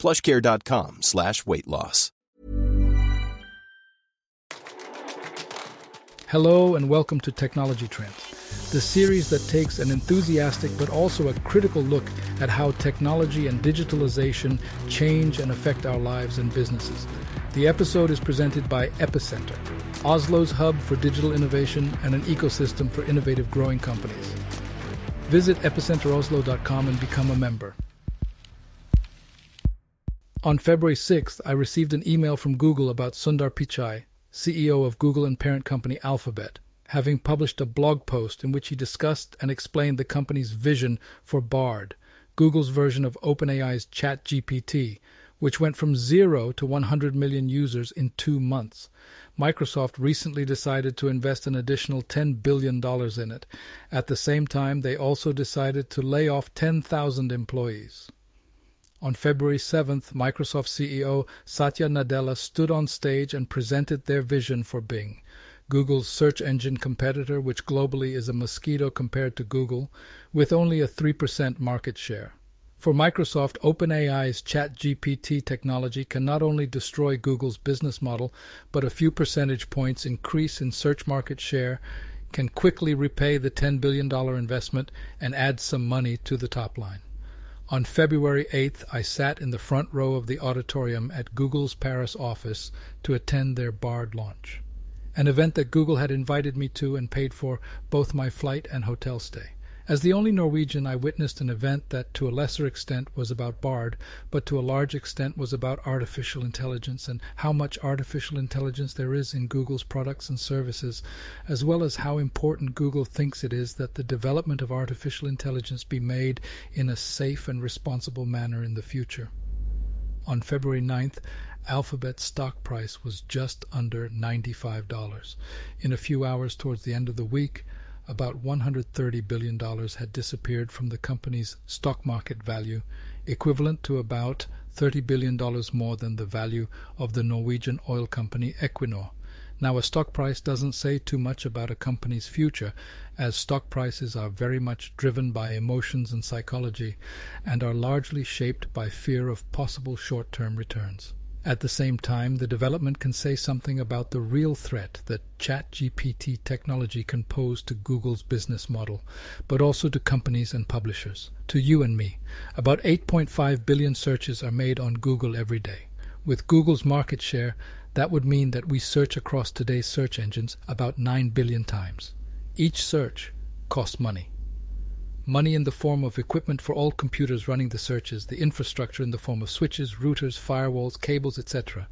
plushcare.com slash weight loss. Hello and welcome to Technology Trends, the series that takes an enthusiastic but also a critical look at how technology and digitalization change and affect our lives and businesses. The episode is presented by Epicenter, Oslo's hub for digital innovation and an ecosystem for innovative growing companies. Visit epicenteroslo.com and become a member. On February 6th, I received an email from Google about Sundar Pichai, CEO of Google and parent company Alphabet, having published a blog post in which he discussed and explained the company's vision for Bard, Google's version of OpenAI's ChatGPT, which went from zero to 100 million users in two months. Microsoft recently decided to invest an additional $10 billion in it. At the same time, they also decided to lay off 10,000 employees. On February 7th, Microsoft CEO Satya Nadella stood on stage and presented their vision for Bing, Google's search engine competitor, which globally is a mosquito compared to Google, with only a 3% market share. For Microsoft, OpenAI's ChatGPT technology can not only destroy Google's business model, but a few percentage points increase in search market share can quickly repay the $10 billion investment and add some money to the top line. On February 8th I sat in the front row of the auditorium at Google's Paris office to attend their Bard launch, an event that Google had invited me to and paid for both my flight and hotel stay. As the only Norwegian I witnessed an event that to a lesser extent was about Bard, but to a large extent was about artificial intelligence and how much artificial intelligence there is in Google's products and services, as well as how important Google thinks it is that the development of artificial intelligence be made in a safe and responsible manner in the future. On February 9th Alphabet's stock price was just under $95. In a few hours towards the end of the week about $130 billion had disappeared from the company's stock market value, equivalent to about $30 billion more than the value of the Norwegian oil company Equinor. Now a stock price doesn't say too much about a company's future, as stock prices are very much driven by emotions and psychology, and are largely shaped by fear of possible short term returns. At the same time, the development can say something about the real threat that ChatGPT technology can pose to Google's business model, but also to companies and publishers, to you and me. About 8.5 billion searches are made on Google every day. With Google's market share, that would mean that we search across today's search engines about 9 billion times. Each search costs money money in the form of equipment for all computers running the searches, the infrastructure in the form of switches, routers, firewalls, cables, etc.,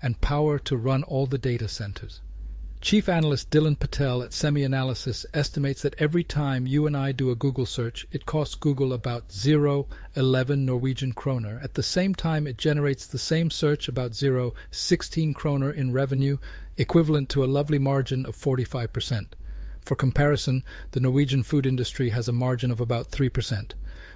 and power to run all the data centers. Chief analyst Dylan Patel at SemiAnalysis estimates that every time you and I do a Google search, it costs Google about 0.11 Norwegian kroner. At the same time, it generates the same search about 0.16 kroner in revenue, equivalent to a lovely margin of 45%. For comparison, the Norwegian food industry has a margin of about 3 percent.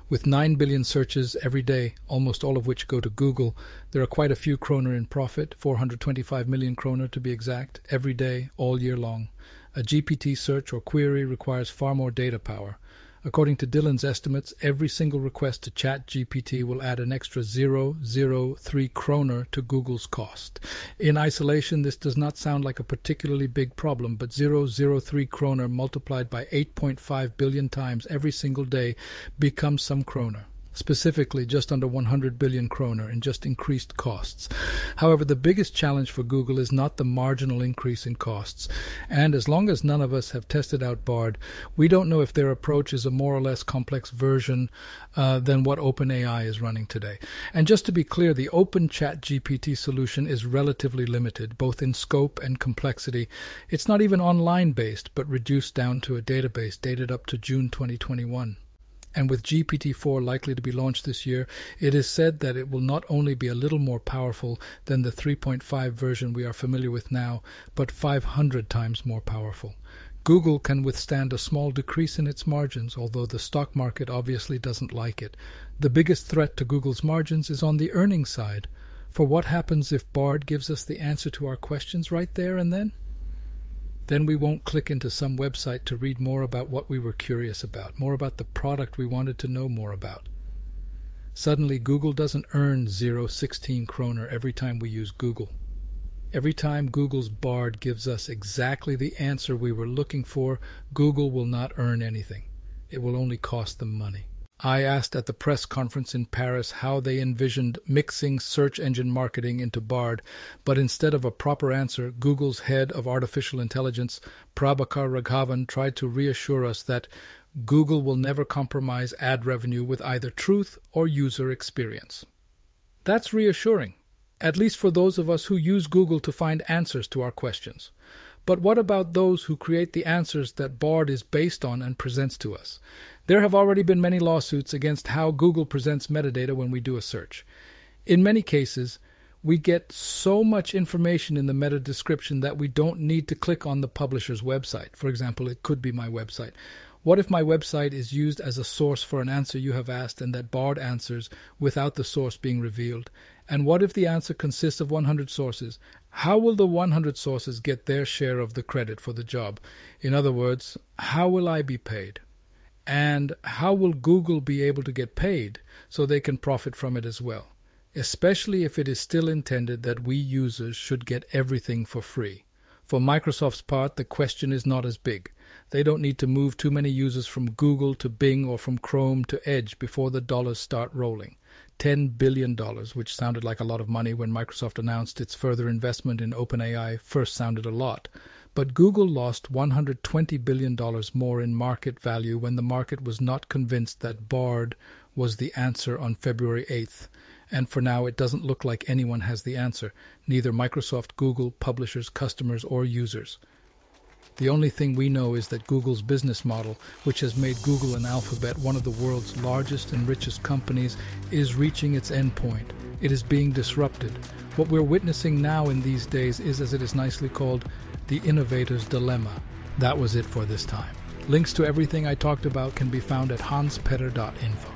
With 9 billion searches every day, almost all of which go to Google, there are quite a few kroner in profit, 425 million kroner to be exact, every day, all year long. A GPT search or query requires far more data power. According to Dylan's estimates, every single request to ChatGPT will add an extra 0.03 kroner to Google's cost. In isolation, this does not sound like a particularly big problem, but 0.03 kroner multiplied by 8.5 billion times every single day becomes some kroner specifically just under 100 billion kroner in just increased costs. However, the biggest challenge for Google is not the marginal increase in costs, and as long as none of us have tested out Bard, we don't know if their approach is a more or less complex version uh, than what OpenAI is running today. And just to be clear, the Open Chat GPT solution is relatively limited, both in scope and complexity. It's not even online based, but reduced down to a database dated up to June 2021. And with GPT-4 likely to be launched this year, it is said that it will not only be a little more powerful than the 3.5 version we are familiar with now, but 500 times more powerful. Google can withstand a small decrease in its margins, although the stock market obviously doesn't like it. The biggest threat to Google's margins is on the earnings side. For what happens if Bard gives us the answer to our questions right there and then? Then we won't click into some website to read more about what we were curious about, more about the product we wanted to know more about. Suddenly, Google doesn't earn 0.16 kroner every time we use Google. Every time Google's Bard gives us exactly the answer we were looking for, Google will not earn anything. It will only cost them money. I asked at the press conference in Paris how they envisioned mixing search engine marketing into Bard, but instead of a proper answer, Google's head of artificial intelligence, Prabhakar Raghavan, tried to reassure us that Google will never compromise ad revenue with either truth or user experience. That's reassuring at least for those of us who use Google to find answers to our questions. But what about those who create the answers that Bard is based on and presents to us? There have already been many lawsuits against how Google presents metadata when we do a search. In many cases, we get so much information in the meta description that we don't need to click on the publisher's website. For example, it could be my website. What if my website is used as a source for an answer you have asked and that Bard answers without the source being revealed? And what if the answer consists of 100 sources? How will the 100 sources get their share of the credit for the job? In other words, how will I be paid? And how will Google be able to get paid so they can profit from it as well? Especially if it is still intended that we users should get everything for free. For Microsoft's part, the question is not as big. They don't need to move too many users from Google to Bing or from Chrome to Edge before the dollars start rolling. $10 billion, which sounded like a lot of money when Microsoft announced its further investment in OpenAI first sounded a lot. But Google lost $120 billion more in market value when the market was not convinced that Bard was the answer on February 8th. And for now, it doesn't look like anyone has the answer, neither Microsoft, Google, publishers, customers, or users. The only thing we know is that Google's business model, which has made Google and Alphabet one of the world's largest and richest companies, is reaching its endpoint. It is being disrupted. What we're witnessing now in these days is, as it is nicely called, the innovator's dilemma. That was it for this time. Links to everything I talked about can be found at hanspetter.info.